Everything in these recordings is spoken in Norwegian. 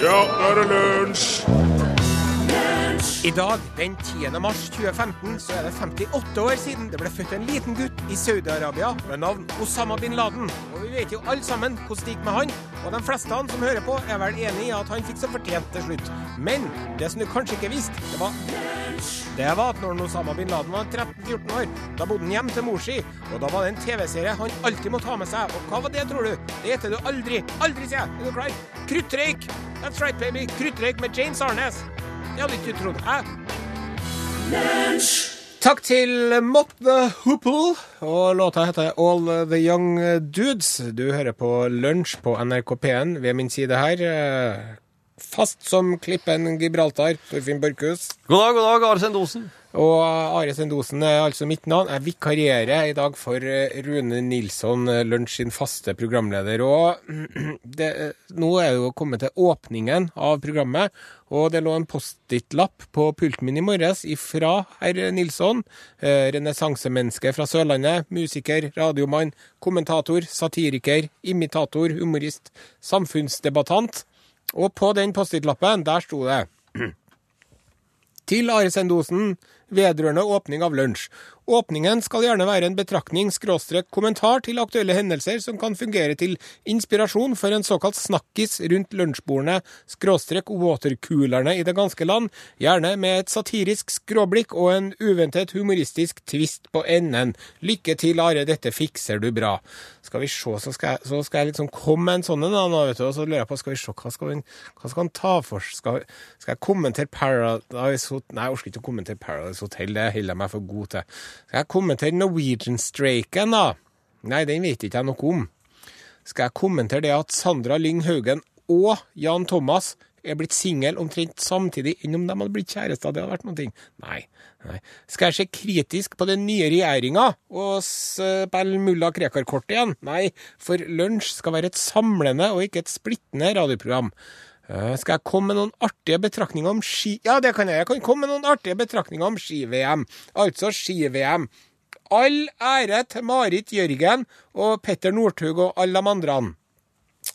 Ja, nå er det lunsj! I dag, den 10. mars 2015, så er det 58 år siden det ble født en liten gutt i Saudi-Arabia med navn Osama bin Laden. Og vi vet jo alle sammen hvordan det gikk med han, og de fleste han som hører på, er vel enig i at han fikk som fortjent til slutt. Men det som du kanskje ikke visste, det var det var at når Osama bin Laden var 13-14 år, da bodde han hjem til mor si, og da var det en TV-serie han alltid måtte ha med seg. Og hva var det, tror du? Det heter du aldri. Aldri, sier jeg. Er du klar? Kruttrøyk! That's right, baby. Kruttrøyk med James Arnes. Det hadde ikke du trodd. Hæ? Takk til Mott the Hoople, og låta heter All the Young Dudes. Du hører på Lunsj på NRK P1 ved min side her. Eh, Fast som klippen Gibraltar, Torfinn Børkhus. God dag, god dag, Are Sendosen. Og Are Sendosen er altså mitt navn. Jeg vikarierer i dag for eh, Rune Nilsson, eh, Lunsj sin faste programleder. Og det, nå er det jo kommet til åpningen av programmet, og det lå en Post-It-lapp på pulten min i morges ifra herr Nilsson. Eh, Renessansemenneske fra Sørlandet. Musiker, radiomann, kommentator, satiriker, imitator, humorist, samfunnsdebattant. Og på den Post-It-lappen, der sto det til Are Sendosen vedrørende åpning av lunsj. Åpningen skal gjerne være en betraktning skråstrek kommentar til aktuelle hendelser som kan fungere til inspirasjon for en såkalt snakkis rundt lunsjbordene skråstrek watercoolerne i det ganske land, gjerne med et satirisk skråblikk og en uventet humoristisk twist på enden. Lykke til, Are, dette fikser du bra. Skal vi se, så skal jeg, så skal jeg liksom komme med en sånn en, og så lurer jeg på, skal vi se, hva skal, vi, hva skal han ta for? Skal, skal jeg kommentere Paradise Hotel? Nei, jeg orker ikke å kommentere Paradise Hotel, det holder jeg meg for god til. Skal jeg kommentere Norwegian-streiken, da? Nei, den vet ikke jeg noe om. Skal jeg kommentere det at Sandra Lyng Haugen og Jan Thomas er blitt singel omtrent samtidig enn om de hadde blitt kjærester? Det hadde vært noe. Nei. nei. Skal jeg se kritisk på den nye regjeringa og spille mulla Krekar-kort igjen? Nei, for lunsj skal være et samlende og ikke et splittende radioprogram. Eh, Skal jeg komme med noen artige betraktninger om ski... Ja, det kan jeg. Jeg kan komme med noen artige betraktninger om ski-VM. Altså ski-VM. All ære til Marit Jørgen og Petter Northug og alle de andre.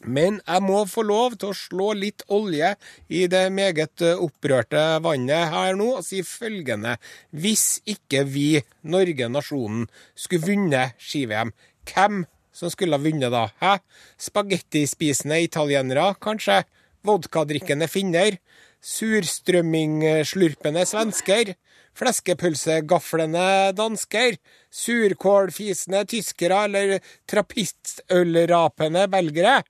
Men jeg må få lov til å slå litt olje i det meget eh, opprørte vannet her nå og si følgende. Hvis ikke vi, Norge, nasjonen, skulle vunnet ski-VM, hvem som skulle ha vunnet da? Hæ? Spagettispisende italienere, kanskje? Vodkadrikkende finner? Surstrømmingslurpende svensker? Fleskepølsegaflende dansker? Surkålfisende tyskere eller trappistølrapende belgere?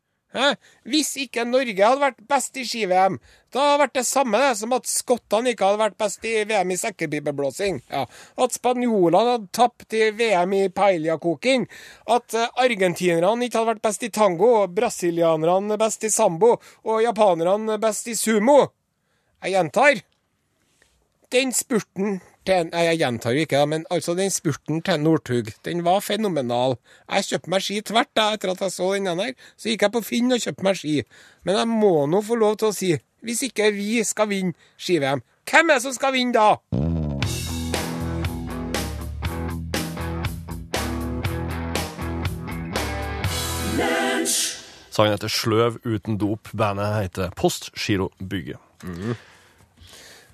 Hvis ikke Norge hadde vært best i ski-VM, da hadde det vært det samme det, som at skottene ikke hadde vært best i VM i sekkepipeblåsing. Ja. At spanjolene hadde tapt i VM i paella-koking. At eh, argentinerne ikke hadde vært best i tango, brasilianerne best i sambo, og japanerne best i sumo. Jeg gjentar. Den spurten til Nei, jeg gjentar jo ikke, da, men altså den spurten til Northug, den var fenomenal. Jeg kjøpte meg ski tvert da, etter at jeg så den der. Så gikk jeg på Finn og kjøpte meg ski. Men jeg må nå få lov til å si, hvis ikke vi skal vinne ski-VM, hvem er det som skal vinne da? Sangen heter Sløv uten dop. Bandet heter Post Giro Bygge.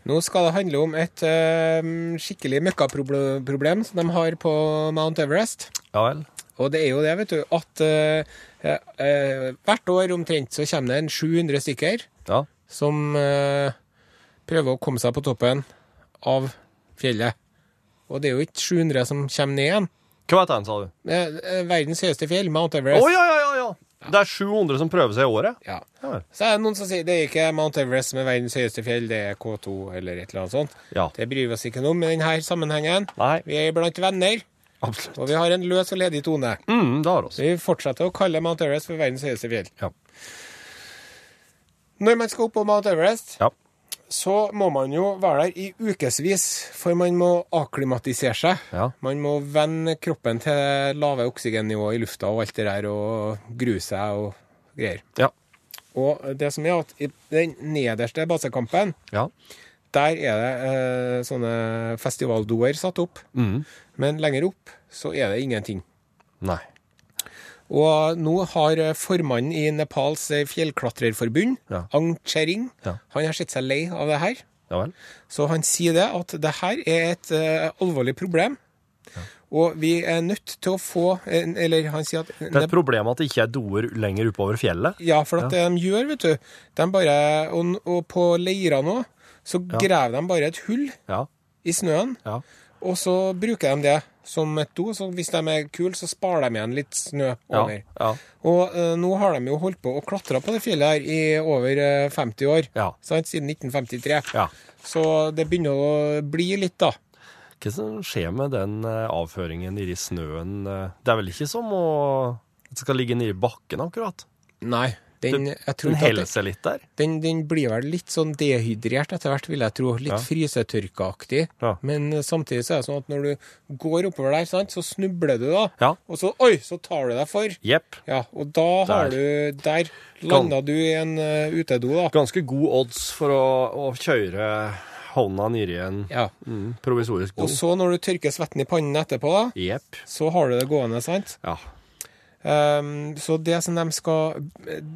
Nå skal det handle om et uh, skikkelig møkkaproblem som de har på Mount Everest. Ja vel? Og det er jo det, vet du, at uh, uh, hvert år omtrent så kommer det en 700 stykker Ja. som prøver å komme seg på toppen av fjellet. Og det er jo ikke 700 som kommer ned igjen. Hva heter den, sa du? Verdens høyeste fjell, Mount Everest. Everest. ja, ja, ja, ja! Det er 700 som prøver seg i året? Ja. Så er det noen som sier det er ikke Mount Everest som er verdens høyeste fjell, det er K2 eller et eller annet sånt. Ja. Det bryr vi oss ikke noe om i denne sammenhengen. Nei. Vi er blant venner, Absolutt. og vi har en løs og ledig tone. Mm, det har oss. Vi fortsetter å kalle Mount Everest for verdens høyeste fjell. Ja. Når man skal opp på Mount Everest, Ja. Så må man jo være der i ukevis, for man må akklimatisere seg. Ja. Man må vende kroppen til lave oksygennivå i lufta og alt det der, og grue seg og greier. Ja. Og det som er at i den nederste basekampen, Ja. der er det eh, sånne festivaldoer satt opp. Mm. Men lenger opp så er det ingenting. Nei. Og nå har eh, formannen i Nepals eh, fjellklatrerforbund, Ja. Ang Chering, Ja. han har sett seg lei av det her. Ja? Så han sier det at det her er et uh, alvorlig problem. Og vi er nødt til å få Eller han sier at Det er et problem at det ikke er doer lenger oppover fjellet. Ja, for at det de gjør, vet du de bare, og, og på leira nå, så graver de bare et hull Ja. i snøen, Ja. Og så bruker de det som et do. Så hvis de er kule, så sparer de igjen litt snø over. Ja. Og uh, nå har de jo holdt på å klatre på det fjellet her i over eh, 50 år. Ja. Sant? Siden 1953. ja. Så det begynner å bli litt, da. Hva som skjer med den eh, avføringen nedi snøen? eh? Det er vel ikke som å det skal ligge nedi bakken, akkurat? Nei. Den, Den heller seg litt der? den, den blir vel litt sånn dehydrert etter hvert, vil jeg tro. Litt Ja. frysetørkeaktig. Ja. Men eh, samtidig så er det sånn at når du går oppover der, sant, så snubler du da. Ja. Og så oi, så tar du deg for. Jepp. Ja, og da har du Der landa du i en uh, utedo, da. Ganske god odds for å, å kjøre hånda nedi en Ja. mm, provisorisk do. Og så når du tørker svetten i pannen etterpå, da, yep. så har du det gående, sant? Ja. Ehm, så det som de skal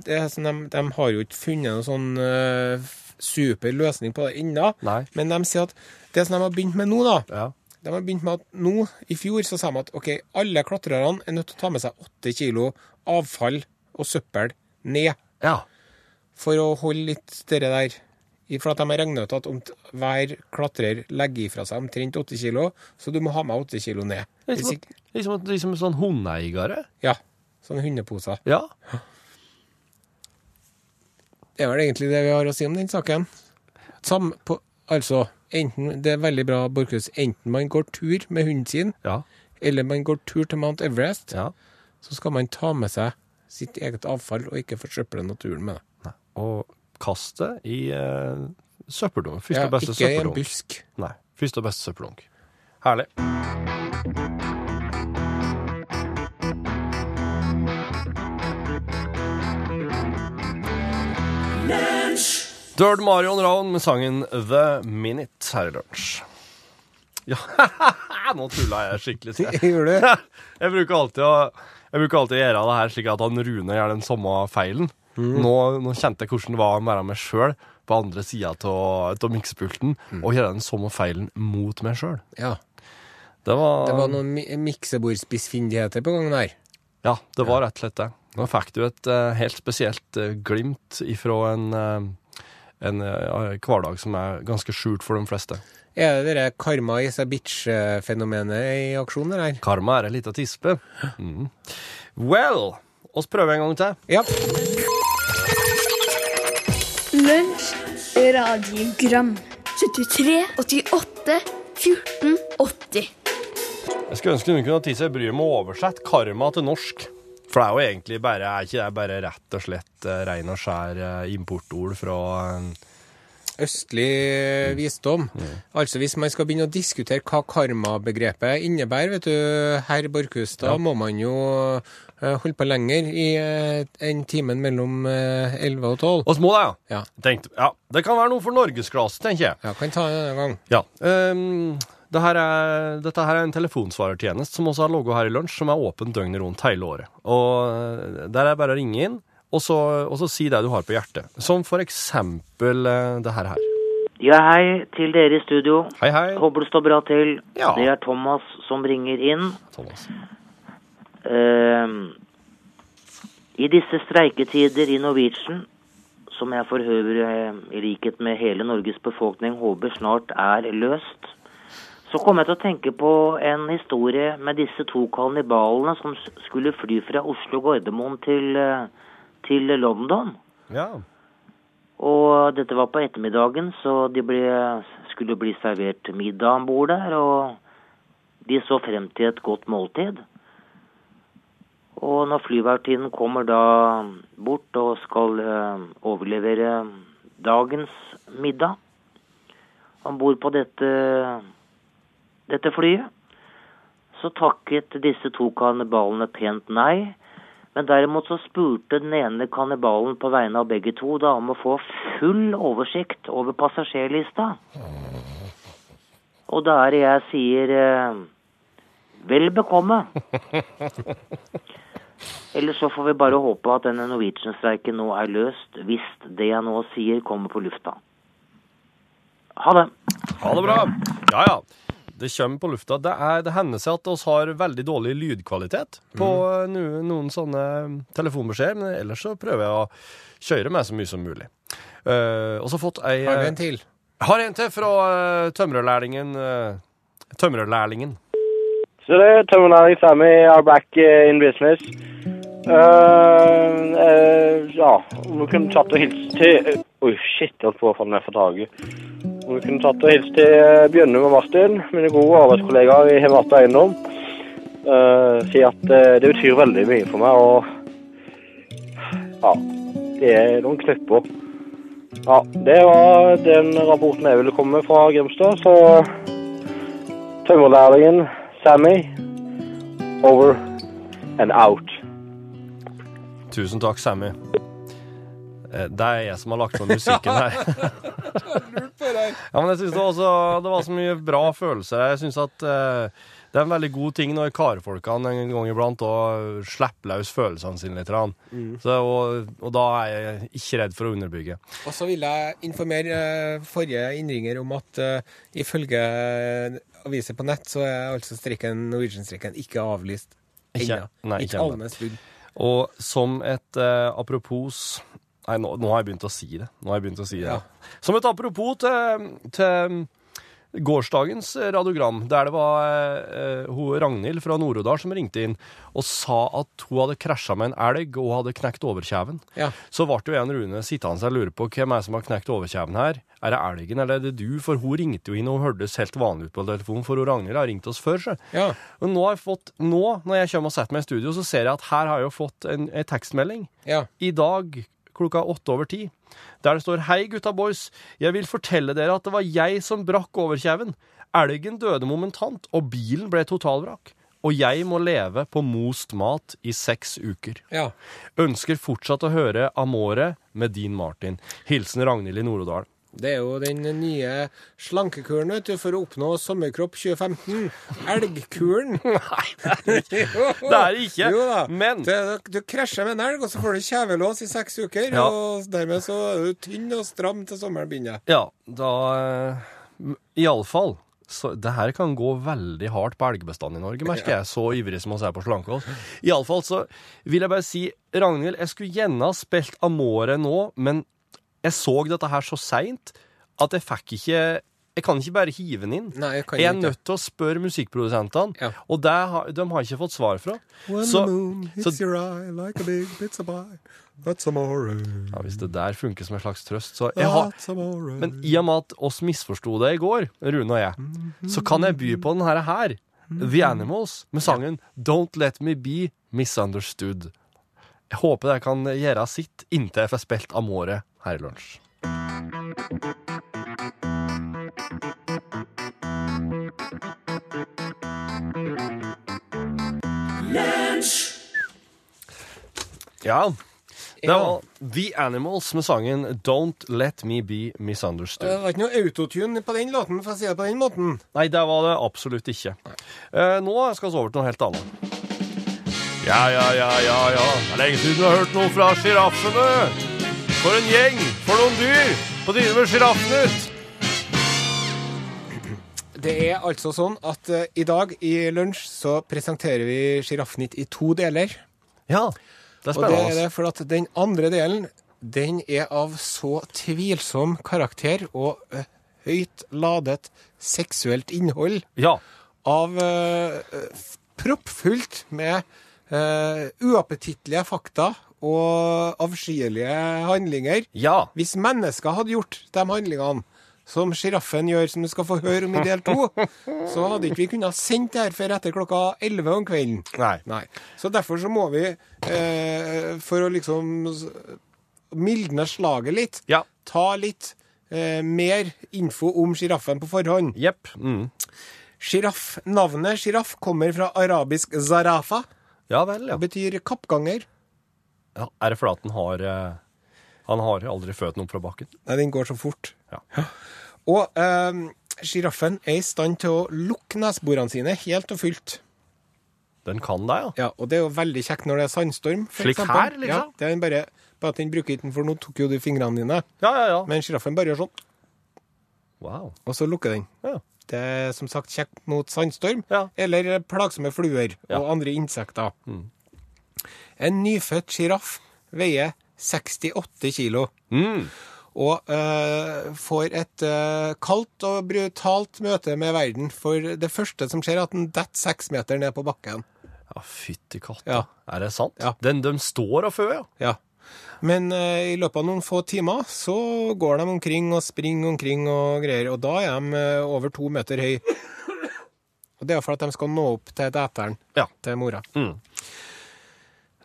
det som de, de har jo ikke funnet noen sånn eh, super løsning på det ennå. Men de sier at det som de har begynt med nå, da Ja. De har begynt med at nå, i fjor, så sa de at ok, alle klatrerne er nødt til å ta med seg åtte kilo avfall og søppel ned Ja. for å holde litt det der For at de har regnet ut at om hver klatrer legger ifra seg omtrent åtte kilo, så du må ha med åtte kilo ned. Liksom, liksom, liksom sånn hundeeiere. ja, sånne hundeposer. Ja. Det er vel egentlig det vi har å si om den saken. Sam, på, altså, enten, det er veldig bra, Borchhus, enten man går tur med hunden sin, Ja. eller man går tur til Mount Everest, ja. så skal man ta med seg sitt eget avfall og ikke forsøple naturen med det. Og kast det i eh, søppeldunk. Første Ja, og beste ikke i en busk. Nei. Første og beste søppeldunk. Herlig. Dird Marion Ravn med sangen The Minute her i lunsj. Ja, nå tulla jeg skikkelig. jeg. Gjorde du? Jeg bruker alltid å jeg bruker alltid å gjøre det her slik at han Rune gjør den samme feilen. Nå, nå kjente jeg hvordan det var å være meg sjøl på andre sida av miksepulten og gjøre den samme feilen mot meg sjøl. Ja. Det var, Det var noen mi- miksebordspissfindigheter på gangen her. Ja, det var rett og slett det. Nå fikk du et uh, helt spesielt uh, glimt ifra en, uh, en eh, hverdag som er ganske skjult for de fleste. Er det det karma is a bitch-fenomenet i aksjon, eller? Karma er ei lita tispe. Mm. Well, oss prøver en gang til. Ja. Lunsj, radiogram 73, 88, 14, 80 Jeg skulle ønske noen kunne ha tatt seg bryet med å oversette karma til norsk. For det er jo egentlig bare, er ikke det bare rett og slett uh, rein og skjær eh, importord fra eh, Østlig visdom. Altså hvis man skal begynne å diskutere hva karma-begrepet innebærer, vet du, herr Borchhus, da må man jo eh, holde på lenger i enn en timen mellom eh, 11 og 12. oss må det, ja. Ja. Tenkte, ja. Det kan være noe for norgesklasse, tenker jeg. ja, kan ta det en gang. Ja. ehm, det her er, dette her er en telefonsvarertjeneste som også har logo her i lunsj, som er åpen døgnet rundt hele året. Og eh, Der er bare å ringe inn, og så, og så si det du har på hjertet. Som for eksempel eh, det her. her. Ja, hei til dere i studio. Hei, hei, Håper det står bra til. Ja. Det er Thomas som ringer inn. Thomas. Uh, I disse streiketider i Norwegian, som jeg for øvrig, eh, i likhet med hele Norges befolkning, håper snart er løst, så kom jeg til å tenke på en historie med disse to kannibalene som skulle fly fra Oslo Gardermoen til, eh, til London. Ja. Og dette var på ettermiddagen, så de ble, skulle bli servert middag om bord der. Og de så frem til et godt måltid. Og når flyvertinnen kommer da bort og skal eh, overlevere dagens middag om bord på dette, dette flyet, så takket disse to kannibalene pent nei. Men derimot så spurte den ene kannibalen på vegne av begge to da om å få full oversikt over passasjerlista. Og da er det jeg sier eh, vel bekomme. Eller så får vi bare håpe at denne Norwegian-streiken nå er løst, hvis det jeg nå sier, kommer på lufta. Ha det. Ha det bra. Ja, ja. Det kommer på lufta. Det, er, det hender seg at oss har veldig dårlig lydkvalitet på mm. no, noen sånne telefonbeskjeder, men ellers så prøver jeg å kjøre meg så mye som mulig. Uh, og så fått ei Har vi en til? Har en til fra uh, tømrerlærlingen. Så tømrerlærlingen. er terminal Sammy are back in business. Uh, uh, ja, om vi kunne tatt og hilst til Oi, shit, jeg holdt på å få den ned for taket. Vi kunne tatt og hilst til uh, Bjørnum og Martin, mine gode arbeidskollegaer i Hemata Eiendom. Uh, si at uh, det betyr veldig mye for meg, og ja, det er noen knupper. Ja, det var den rapporten jeg ville komme med fra Grimstad, så tømmerlærlingen Sammy, over and out. Tusen takk, Sammy. Eh, Det er jeg som har lagt på musikken her. Ja, men jeg synes det, var så, det var så mye bra følelser. Jeg synes at eh, det er en veldig god ting når karfolkene en gang iblant og slipper løs følelsene sine litt. Mm. Så, og, og da er jeg ikke redd for å underbygge. Og så vil jeg informere eh, forrige innringer om at uh, ifølge aviser på nett, så er altså strikken, Norwegian-strikken ikke avlyst Ikke- ennå. nei, ikke Ikke alle. Og som et uh, apropos Nei, nå, nå har jeg begynt å si det. Nå har jeg begynt å si det. Ja. Som et apropos til, til gårsdagens radiogram, der det var eh, hun Ragnhild fra Nord-Odal som ringte inn og sa at hun hadde krasja med en elg og hadde knekt overkjeven. Ja. Så ble jo en Rune sittende og lure på hvem er det som har knekt overkjeven her. Er det elgen, eller er det du? For hun ringte jo inn og hun hørtes helt vanlig ut på telefonen, for hun Ragnhild har ringt oss før. Så. Ja. Og nå, har jeg fått, nå, når jeg kommer og setter meg i studio, så ser jeg at her har jeg jo fått en, en tekstmelding. ja. I dag klokka åtte over ti. Der det står Hei, gutta boys. Jeg vil fortelle dere at det var jeg som brakk overkjeven. Elgen døde momentant, og bilen ble totalvrak. Og jeg må leve på most mat i seks uker. ja. Ønsker fortsatt å høre Amore med Dean Martin. Hilsen Ragnhild i Nord-Odal. Det er jo den nye slankekuren vet du, for å oppnå sommerkropp 2015. Elgkuren. Nei, det er. Det ikke. Jo da. Men Du, du krasjer med en elg, og så får du kjevelås i seks uker. Ja. Og dermed så er du tynn og stram til sommeren begynner. Ja, da eh, Iallfall. Så det her kan gå veldig hardt på elgbestanden i Norge, merker jeg. Så ivrig som vi er på Slankeås. Iallfall så vil jeg bare si, Ragnhild, jeg skulle gjerne ha spilt Amore nå, men jeg så dette her så seint at jeg fikk ikke Jeg kan ikke bare hive den inn. Nei, jeg Jeg er nødt til å spørre musikkprodusentene, Ja. og det har, de har ikke fått svar fra. Så, så eye like ja, hvis det der funker som en slags trøst, så jeg har, Men i og med at oss misforsto det i går, Rune og jeg, så kan jeg by på den her, her The Animals, med sangen Don't Let Me Be Misunderstood. Jeg håper det kan gjøre sitt inntil jeg får spilt Amore her i lunsj. Ja. Det var The Animals med sangen Don't Let Me Be Misunderstood. Det var ikke noe autotune på den låten, for å si det på den måten. Nei, det var det absolutt ikke. Eh, nå skal vi over til noe helt annet. Ja, ja, ja, ja, ja. Det er lenge siden du har hørt noe fra sjiraffene. For en gjeng, for noen dyr. På tide med Sjiraffnytt. Det er altså sånn at eh, i dag i lunsj så presenterer vi Sjiraffnytt i to deler. Ja, det er Og det er spennende. det for at den andre delen, den er av så tvilsom karakter og eh, høyt ladet seksuelt innhold. Ja. Av eh, proppfullt med uh, uappetittlige fakta og avskyelige handlinger. Ja. Hvis mennesker hadde gjort de handlingene som sjiraffen gjør, som du skal få høre om i del to, så hadde ikke vi kunnet sendt det her før etter klokka 11 om kvelden. Nei. Så derfor så må vi, eh, for å liksom mildne slaget litt, Ja. ta litt eh, mer info om sjiraffen på forhånd. Jepp. Mm. Giraff, Navnet sjiraff kommer fra arabisk zarafa Ja vel, ja. og betyr kappganger. Ja. Er det fordi at han har eh, Han har aldri født noen fra bakken? Nei, den går så fort. Ja. Og eh, sjiraffen er i stand til å lukke nesborene sine helt og fullt. Den kan det, ja. Ja, og det er jo veldig kjekt når det er sandstorm. Slik eksempel. her, liksom? Ja, det er bare, bare at den bruker ikke den, for nå tok jo du fingrene dine. Ja, ja, ja. Men sjiraffen bare gjør sånn, Wow. og så lukker den. Ja. Det er som sagt kjekt mot sandstorm, Ja. eller plagsomme fluer Ja. og andre insekter. Mm. En nyfødt sjiraff veier 68 kilo. Mm. Og eh, får et eh, kaldt og brutalt møte med verden. For det første som skjer, er at den detter seks meter ned på bakken. Ja, fytti katta. Ja. Er det sant? Ja. Den, de står og fø, ja. Ja. Men eh, i løpet av noen få timer så går de omkring og springer omkring og greier, og da er de over to meter høy. Og det er for at de skal nå opp til eteren Ja. til mora. Mm.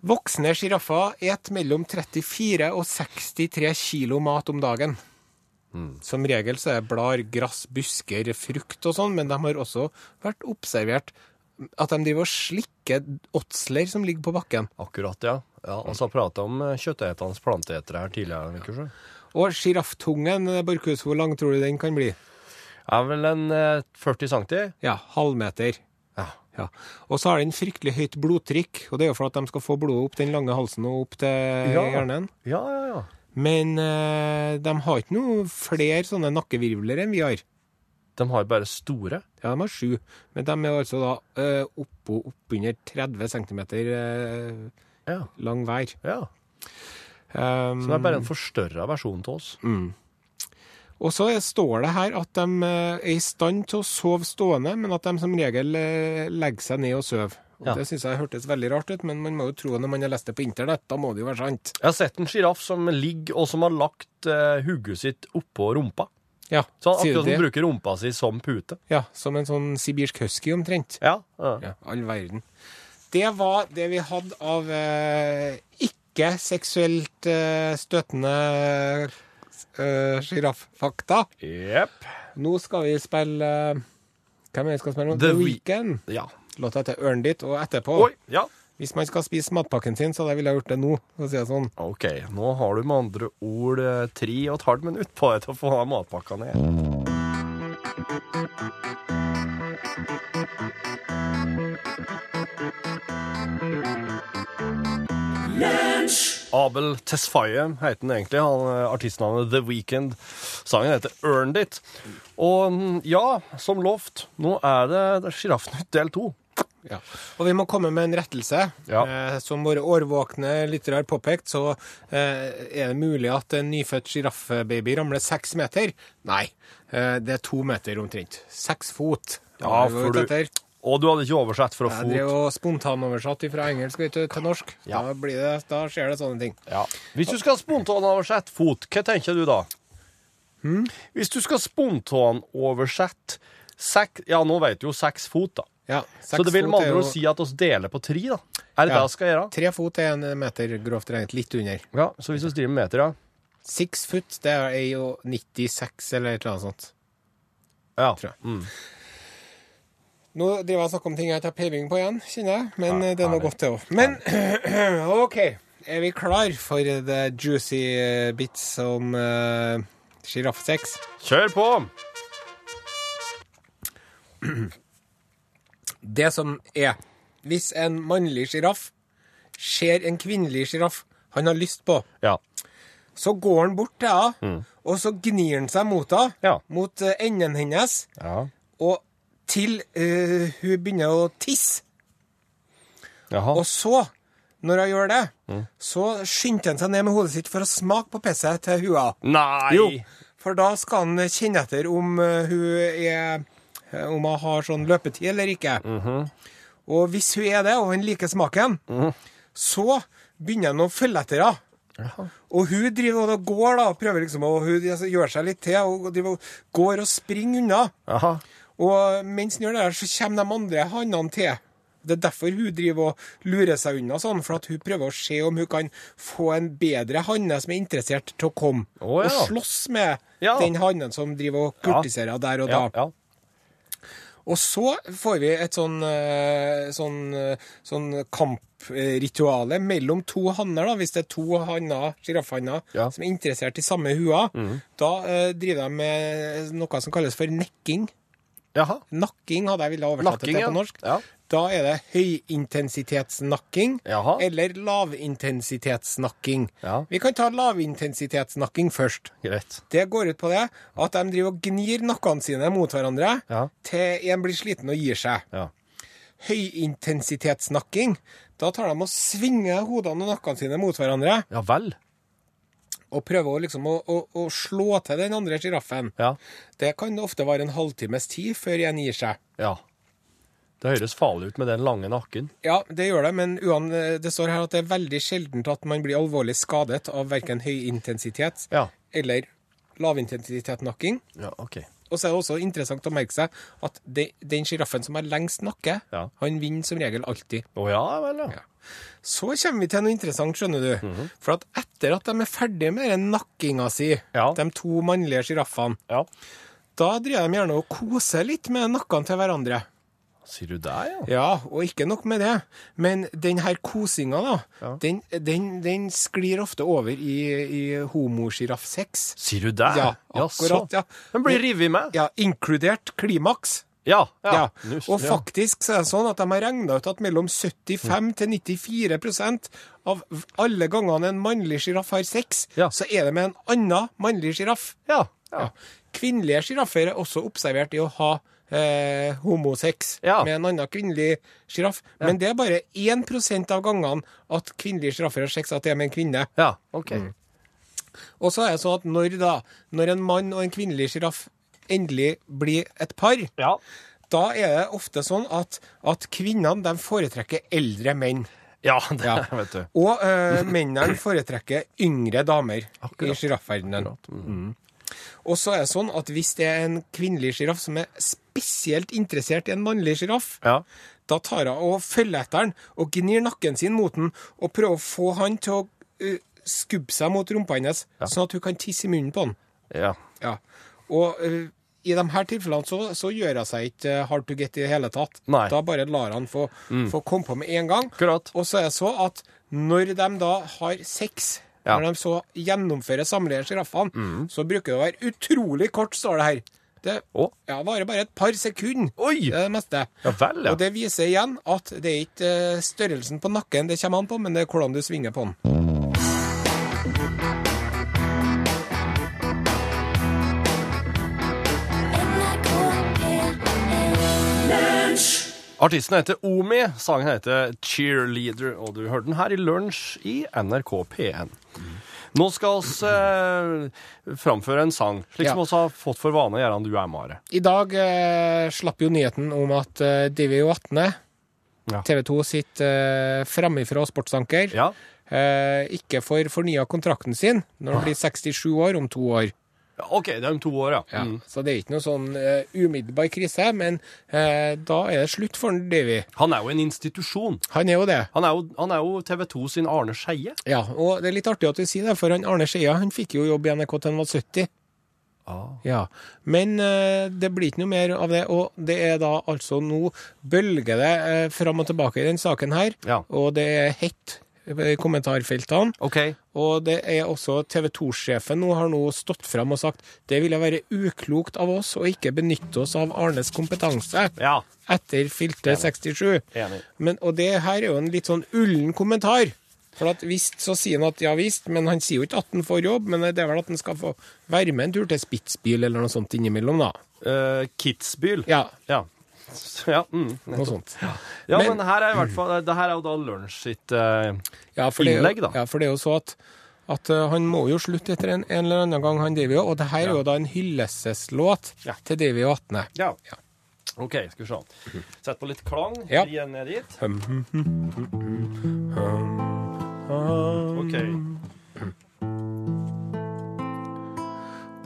Voksne sjiraffer et mellom 34 og 63 kilo mat om dagen. Som regel så er blar, gress, busker, frukt og sånn, men de har også vært observert at de driver og slikker åtsler som ligger på bakken. Akkurat, ja. ja og så prata om eh, kjøttetende planteetere her tidligere. ikke? Og sjirafftungen, Borchhus, hvor lang tror du den kan bli? Er vel en eh, 40 cm? Ja, halvmeter. Ja. Og så har den fryktelig høyt blodtrykk, og det er jo for at de skal få blodet opp den lange halsen og opp til Ja. hjernen. Ja, ja, ja. Men eh, de har ikke noe flere sånne nakkevirvler enn vi har. De har bare store. Ja, de har sju, men de er altså da eh, oppå oppunder 30 cm eh, Ja. lang hver. ja. Um, Så det er bare en forstørra versjon av oss. Og så står det her at de eh, er i stand til å sove stående, men at de som regel eh, legger seg ned og sover. Og Ja. Det syns jeg hørtes veldig rart ut, men man må jo tro når man har lest det på internett. Da må det jo være sant. Jeg har sett en sjiraff som ligger og som har lagt uh, hodet sitt oppå rumpa. Ja, Så akkurat som bruker rumpa si som pute. Ja, Som en sånn sibirsk husky omtrent. Ja. ja. Ja, all verden. Det var det vi hadde av eh, ikke seksuelt eh, støtende eh, Uh, yep. Nå skal vi spille uh, Hvem er det vi skal spille nå? The The We- Weekend. Ja. Låta heter ørnen It, og etterpå Oi. Ja. Hvis man skal spise matpakken sin, så hadde jeg gjort det nå. For å si det sånn. OK. Nå har du med andre ord eh, tre og et halvt minutt på deg til å få matpakka ned. Abel Tesfaye heter den egentlig. Han, eh, artistnavnet The Weekend. Sangen heter Earned It. Og mm, ja, som lovt, nå er det, Sjiraffnytt del to. Ja. Og vi må komme med en rettelse. Ja. Eh, som våre årvåkne lyttere har påpekt, så eh, er det mulig at en nyfødt sjiraffbaby ramler seks meter. Nei, eh, det er to meter omtrent. Seks fot. Ja, for du-. Og du hadde ikke oversett fra fot? Jeg drev og spontanoversatt fra engelsk vet du, til norsk. Ja. Da, blir det, da skjer det sånne ting. Ja. Hvis du skal spontanoversette fot, hva tenker du da? Hvis du skal spontanoversette seks Ja, nå vet du jo seks fot, da. Ja, Så det vil med andre ord si at oss deler på tre, da. Er det Ja. det vi skal gjøre? Tre fot er en meter, grovt regnet. Litt under. Ja, Så hvis vi driver med meter, ja. Six foot, det er jo 96 eller annet sånt. Ja. Tror jeg. Mm. Nå driver jeg og snakker om ting jeg ikke har peiling på igjen, kjenner jeg. Men Ja, eh, det er herlig. godt, det òg. Men OK. Er vi klar for the juicy eh, bits om uh, sjiraffsex? Kjør på! Det som er Hvis en mannlig sjiraff ser en kvinnelig sjiraff han har lyst på, Ja. så går han bort til henne, og så gnir han seg mot henne, Ja. mot enden hennes, ja. og til uh, hun begynner å tisse. Jaha. Og så, når hun gjør det, så skyndte han seg ned med hodet sitt for å smake på pisset til hua. Nei! Jo, for da skal han kjenne etter om eh, hun er eh, Om hun har sånn løpetid eller ikke. Og hvis hun er det, og han liker smaken, så begynner han å følge etter henne. Og hun driver og går da, prøver liksom, og hun altså, gjør seg litt til, og driver, og går og springer unna. Jaha. Og mens han gjør det, så kommer de andre hannene til. Det er derfor hun driver og lurer seg unna sånn, for at hun prøver å se om hun kan få en bedre hanne som er interessert til å komme oh, ja. og slåss med Ja. den hannen som driver og kurtiserer der og da. Ja, ja. Og så får vi et sånn, eh, sånn, eh, sånn kamprituale mellom to hanner, da, hvis det er to hanner, sjiraffhanner, Ja. som er interessert i samme hua. Da eh, driver de med noe som kalles for nekking. Jaha. Nakking hadde jeg villet oversette Nakking, det til på norsk. Ja. Da er det høyintensitetsnakking Jaha. eller lavintensitetsnakking. Ja. Vi kan ta lavintensitetsnakking først. Greit. Det går ut på det at de driver og gnir nakkene sine mot hverandre Ja. til en blir sliten og gir seg. Ja. Høyintensitetsnakking, da tar de og svinger hodene og nakkene sine mot hverandre Ja vel. Og prøver å, liksom, å, å, å slå til den andre sjiraffen. Ja. Det kan ofte være en halvtimes tid før en gir seg. Ja. Det høres farlig ut med den lange nakken. Ja, det gjør det, men uan, det står her at det er veldig sjeldent at man blir alvorlig skadet av verken høyintensitet Ja. eller lavintensitetsnakking. Ja, OK. Og så er det også interessant å merke seg at det, den sjiraffen som har lengst nakke, Ja. han vinner som regel alltid. Å ja vel, ja. Så kommer vi til noe interessant, skjønner du. Mhm. For at etter at de er ferdige med den nakkinga si, de to mannlige sjiraffene, ja. da driver de gjerne og koser litt med nakkene til hverandre. Sier du det, ja? Ja, og ikke nok med det, men den her kosinga, da, Ja. den, den, den sklir ofte over i, i homosjiraff-sex. Sier du det? Ja, akkurat, ja. Den blir revet med? Ja, inkludert klimaks. Ja. Ja. ja. Og faktisk så er det sånn at de har regna ut at mellom 75 til 94% av alle gangene en mannlig sjiraff har sex, så er det med en annen mannlig sjiraff. Ja. Ja. Kvinnelige sjiraffer er også observert i å ha eh, homosex Ja. med en annen kvinnelig sjiraff. Men det er bare 1% av gangene at kvinnelige sjiraffer har sex at det er med en kvinne. Ja, OK. Mm. Og så er det sånn at når, da, når en mann og en kvinnelig sjiraff endelig blir et par, Ja. da er det ofte sånn at, at kvinnene de foretrekker eldre menn. Ja, det Ja. vet du. Og uh, mennene foretrekker yngre damer Akkurat. i sjiraffverdenen. Mm. Og så er det sånn at hvis det er en kvinnelig sjiraff som er spesielt interessert i en mannlig sjiraff, Ja. da tar hun og følger etter den og gnir nakken sin mot den og prøver å få han til å uh, skubbe seg mot rumpa hennes, sånn at hun kan tisse i munnen på han. Ja. Ja. Og uh, i de her tilfellene så, så gjør hun seg ikke eh, hard to get i det hele tatt. Nei. Mm. Da bare lar han få, få komme på med en gang. Akkurat. Og så er det så at når de da har sex, Ja. når de så gjennomfører samleie sjiraffene, så bruker det å være utrolig kort, står det her. Det Å. ja, varer bare et par sekunder. Oi! Det er meste. Ja vel, ja. Og det viser igjen at det er ikke eh, størrelsen på nakken det kommer an på, men det er hvordan du svinger på den. Artisten heter Omi, sangen heter Cheerleader, og du hørte den her i lunsj i NRK P1. Nå skal vi eh, framføre en sang, slik Ja. som vi har fått for vane å gjøre når du er Mare. I dag eh, slapp jo nyheten om at eh, Divi Vatne, Ja. TV 2 sitt eh, framifrå sportsanker, Ja. eh, ikke får fornya kontrakten sin når han blir 67 år om to år. OK, det er om to år, ja. Ja. Mm. Så det er ikke noe sånn uh, umiddelbar krise, men uh, da er det slutt for Davy. Han er jo en institusjon. Han er jo det. Han er jo, han er jo TV 2 sin Arne Skeie. Ja, og det er litt artig at du sier det, for han Arne Skeia han fikk jo jobb i NRK til han var 70. Ah. Ja, Men uh, det blir ikke noe mer av det, og det er da altså nå bølger det uh, fram og tilbake i den saken her, Ja. og det er hett kommentarfeltene. Okay. Og det er også TV 2-sjefen nå har nå stått fram og sagt det ville være uklokt av oss å ikke benytte oss av Arnes kompetanse Ja. etter fylte 67. Enig. Men, og det her er jo en litt sånn ullen kommentar. For at visst så sier han at ja visst, men han sier jo ikke at han får jobb, men det er vel at han skal få være med en tur til Spitsbyl eller noe sånt innimellom, da. Uh, Kitzbühel. Ja, Ja. Ja, mm. noe sånt. ja men, Men- her er i hvert fall Det her er jo da Lunsj sitt eh, Ja, Innlegg, da. Ja, for det er jo så at, at uh, han må jo slutte etter en, en eller annen gang, han Davy. Og det her er jo da en hylleseslåt Ja. til Davy Vatne. Ja. Ja. OK, skal vi se. Sett på litt klang. Ja. Igjen ned dit. OK.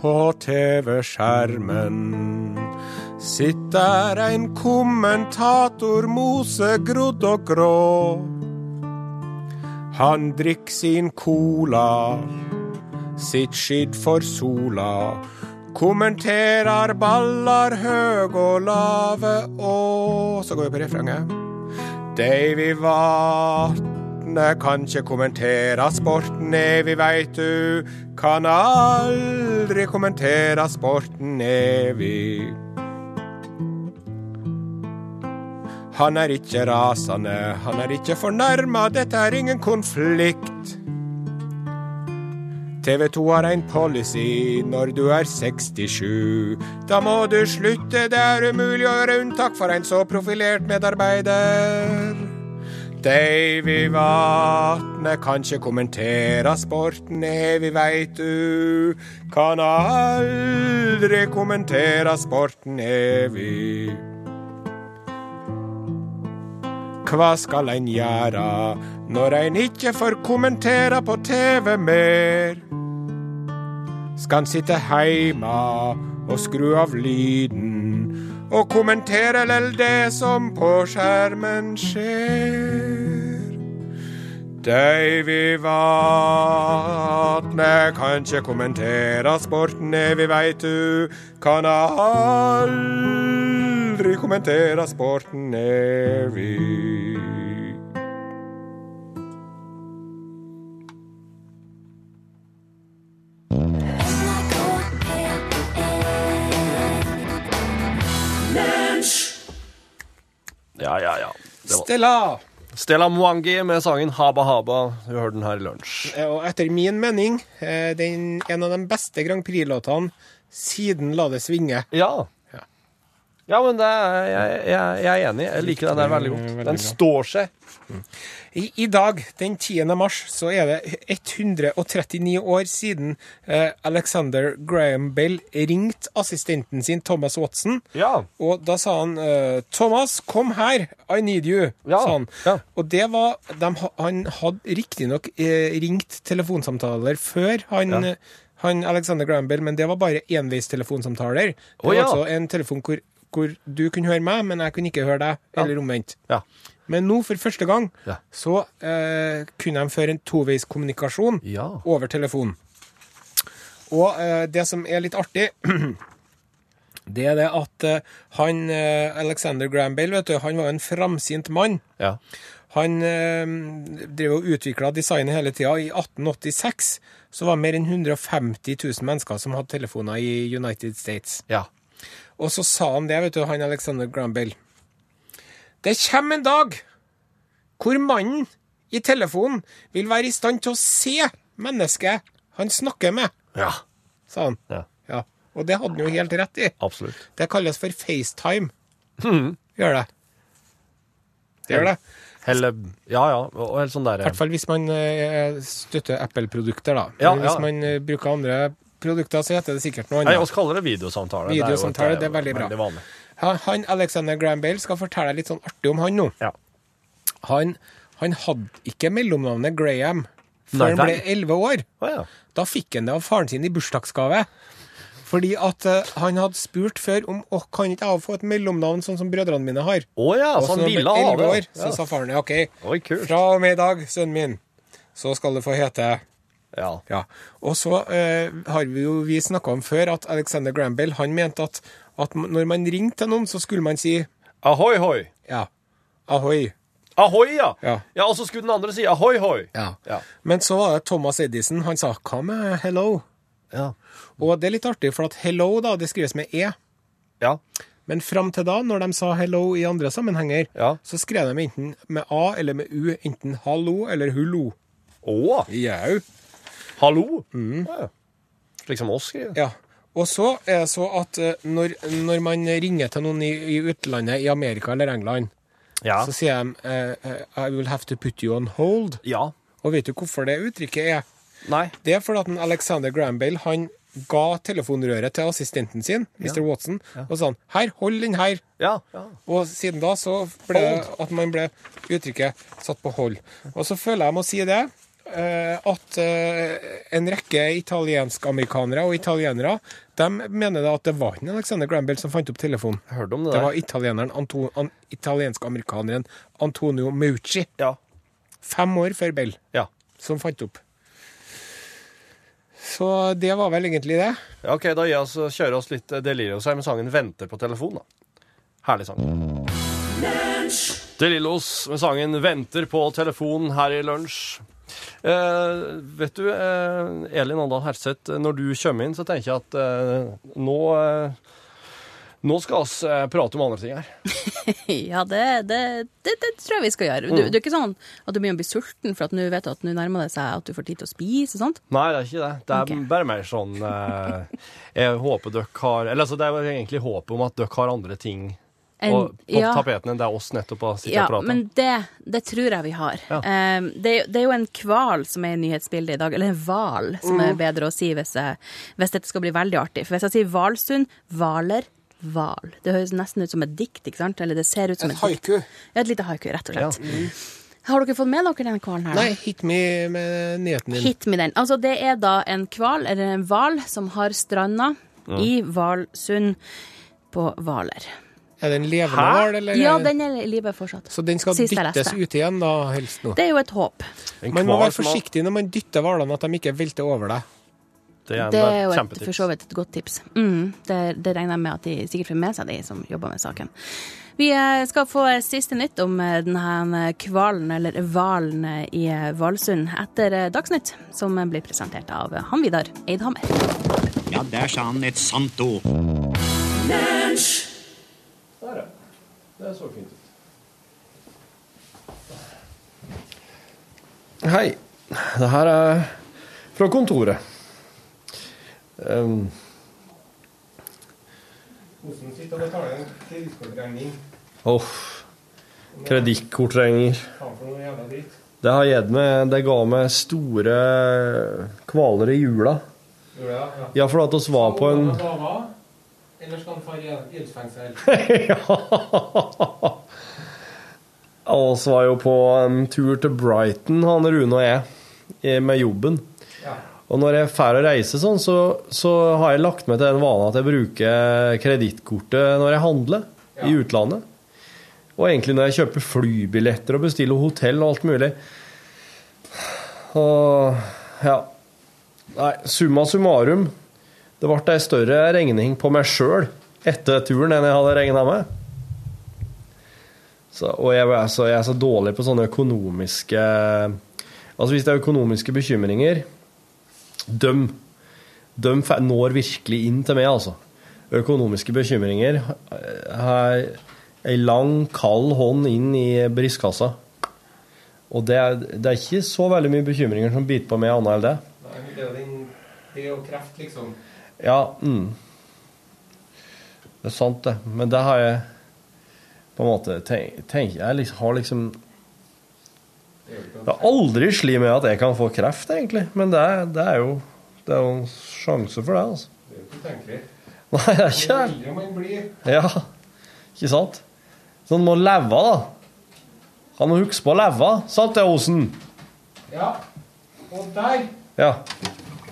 På TV-skjermen sitter en kommentator mosegrodd og grå. Han drikk sin cola, sitt skidd for sola. Kommenterer baller høg og lave og Så går vi på refrenget. Davy Vatne kan ikke kommentere sporten, evig veit du. Kan aldri kommentere sporten, Evy. Han er ikke rasende, han er ikke fornærma, dette er ingen konflikt. TV 2 har en policy når du er 67. Da må du slutte, det er umulig å gjøre unntak for en så profilert medarbeider. Davy Vatne kan ikke kommentere sporten evig, veit du. Kan aldri kommentere sporten evig. Hva skal en gjøre når en ikke får kommentere på TV mer? Skal ein sitte heima og skru av lyden og kommentere lell det som på skjermen skjer? Davy Vatne kan ikke kommentere sporten evig, veit du. Kan aldri kommentere sporten evig. Ja, ja, ja. Det var Stella! Stella Mwangi med sangen Haba Haba. Du hørte den her i lunsj. Og etter min mening eh, den, en av de beste Grand Prix-låtene siden La det svinge. Ja. Ja. Men det er, jeg, jeg, jeg er enig. Jeg liker den der veldig godt. Den står seg. I, I dag, den 10. mars, så er det 139 år siden eh, Alexander Graham Bell ringte assistenten sin Thomas Watson. Ja. Og da sa han eh, 'Thomas, kom her, I need you', Ja, sa han. ja. Og det var de, Han hadde riktignok eh, ringt telefonsamtaler før han, eh, han Alexander Graham Bell, men det var bare enveistelefonsamtaler. Det var ja. altså en telefon hvor, hvor du kunne høre meg, men jeg kunne ikke høre deg, eller omvendt. Ja. Men nå, for første gang, Ja. så eh, kunne de føre en toveiskommunikasjon Ja. over telefon. Og eh, det som er litt artig, det er det at eh, han eh, Alexander Graham Bell, vet du, han var en framsynt mann. Ja. Han eh, drev og utvikla designet hele tida. I 1886 så var det mer enn 150 000 mennesker som hadde telefoner i United States. Ja. Og så sa han det, vet du, han Alexander Graham Bell. Det kommer en dag hvor mannen i telefonen vil være i stand til å se mennesket han snakker med, Ja. sa han. Ja. Ja. Og det hadde han jo helt rett i. Absolutt. Det kalles for FaceTime. Mhm. Gjør det. Det gjør det. Eller Ja, ja. Og helt sånn I hvert fall hvis man eh, støtter Apple-produkter, da. Ja, hvis man eh, bruker andre produkter, så heter det sikkert noe Nei, annet. oss kaller det videosamtale. Videosamtale, det er veldig bra. Veldig. Han, Alexander Graham Bale skal fortelle deg litt sånn artig om han nå. Ja. Han, han hadde ikke mellomnavnet Graham Nei, før han ble elleve år. Oh, ja. Da fikk han det av faren sin i bursdagsgave. Fordi at uh, han hadde spurt før om å, kan ikke jeg få et mellomnavn sånn som brødrene mine har. Å ja, så han ville ha det. år, så sa faren OK, Oi, fra og med i dag, sønnen min, så skal det få hete Ja. Ja. Og så eh, har vi jo vi snakka om før at Alexander Graham Bell han mente at, at når man ringte til noen, så skulle man si Ahoi, hoi. ja, ahoi. Ahoi, ja. Ja. Ja, og så skulle den andre si ahoi, hoi. Ja. Ja. Men så var det Thomas Edison. Han sa hva med hello? Ja. Og det er litt artig, for at hello da, det skrives med e. Ja. Men fram til da, når de sa hello i andre sammenhenger, Ja. så skrev de enten med a eller med u. Enten hallo eller hullo. Å, Jau. Hallo. Ja. Slik som oss skriver. Ja. Og så er det så at eh, når, når man ringer til noen i, i utlandet, i Amerika eller England, Ja. så sier de eh, eh, I will have to put you on hold. Ja. Og vet du hvorfor det uttrykket er? Nei. Det er fordi at Alexander Graham Bell han ga telefonrøret til assistenten sin, Mr. Watson, og sa han, her, hold den her. Ja. ja. Og siden da så ble hold. at man ble uttrykket satt på hold. Og så føler jeg må si det, at eh, en rekke italiensk-amerikanere og italienere, de mener da at det var ikke Alexander Graham Bell som fant opp telefonen. Jeg hørte om det Det var italieneren, Anto, an, italiensk-amerikaneren Antonio Mucci Ja. fem år før Bell, Ja. som fant opp. Så det var vel egentlig det. ja. OK, da gir oss, kjører oss litt Delirios her med sangen 'Venter på telefon', da. Herlig sang. Delillos med sangen 'Venter på telefon' her i lunsj. Eh, vet du, eh, Elin Andal Herseth, når du kommer inn, så tenker jeg at eh, nå eh, Nå skal vi eh, prate om andre ting her. Ja, det, det, det, det tror jeg vi skal gjøre. Du, det er ikke sånn at du begynner å bli sulten for at nå vet du at nå nærmer det seg at du får tid til å spise og sånt. Nei, det er ikke det. Det er okay. bare mer sånn eh, Jeg håper dere har Eller altså, det er egentlig håpet om at dere har andre ting En- og, på ja. tapeten enn det oss nettopp har sittet Ja, og pratet om. men det, det tror jeg vi har. Ja. Eh, det, er det er jo en hval som er i nyhetsbildet i dag, eller en hval, som Mm. er bedre å si hvis, jeg, hvis dette skal bli veldig artig. For hvis jeg sier Hvalsund, hvaler, hval. Det høres nesten ut som et dikt, ikke sant? Eller det ser ut som Et et, haiku. Ja, et lite haiku, rett og slett. Har dere fått med dere den hvalen her? Nei, hit me med nyheten din. Hit me den. Altså, det er da en hval, eller en hval, som har stranda i Hvalsund på Hvaler. Er det en levende hval, eller? Ja, den er i live fortsatt. Så den skal Sist dyttes ut igjen, da, helst nå? Det er jo et håp. Man må være forsiktig når man dytter hvalene, at de ikke velter over deg. Det er, en Det er jo et, for så vidt et godt tips. Mm, det, det regner jeg med at de sikkert får med seg, de som jobber med saken. Vi eh, skal få siste nytt om eh, denne hvalen, eller hvalen, eh, i eh, Hvalsund etter eh, Dagsnytt, som blir presentert av eh, han Vidar Eidhammer. Ja, der sa han et sant ord. Ja. Det så fint ut. Hei. Det her er fra kontoret. Um, Hvordan sitter og betaler en kredittkortregning? Åh, kredittkortregninger. Det har gitt meg Det ga meg store kvaler i jula. Ja, for at oss var på en Eller skal han få gjeldsfengsel? Ja. Oss var jo på en tur til Brighton, han Rune og jeg, med jobben. Ja. Og når jeg drar å reise sånn, så, så har jeg lagt meg til den vanen at jeg bruker kredittkortet når jeg handler i utlandet. Og egentlig når jeg kjøper flybilletter og bestiller hotell og alt mulig. Og ja. Nei, summa summarum. Det ble ei større regning på meg sjøl etter turen enn jeg hadde regna med. Så, og jeg er, så, jeg er så dårlig på sånne økonomiske Altså hvis det er økonomiske bekymringer Døm Døm når virkelig inn til meg, altså. Økonomiske bekymringer har ei lang, kald hånd inn i brystkassa. Og det er, det er ikke så veldig mye bekymringer som biter på meg annet enn det. Nei, det det er jo kreft, liksom. Ja, mm. Det er sant, det. Men det har jeg på en måte tenkt tenk, Jeg liksom, har liksom Det har aldri slitt med at jeg kan få kreft, egentlig. Men det er, det er jo Det er jo en sjanse for det, altså. Det er jo ikke utenkelig. Nei, det er ikke det. man blir Ja, ikke sant? Så en må leve, da. Han må huske på å leve, sant det, Osen? Ja. Og der Ja.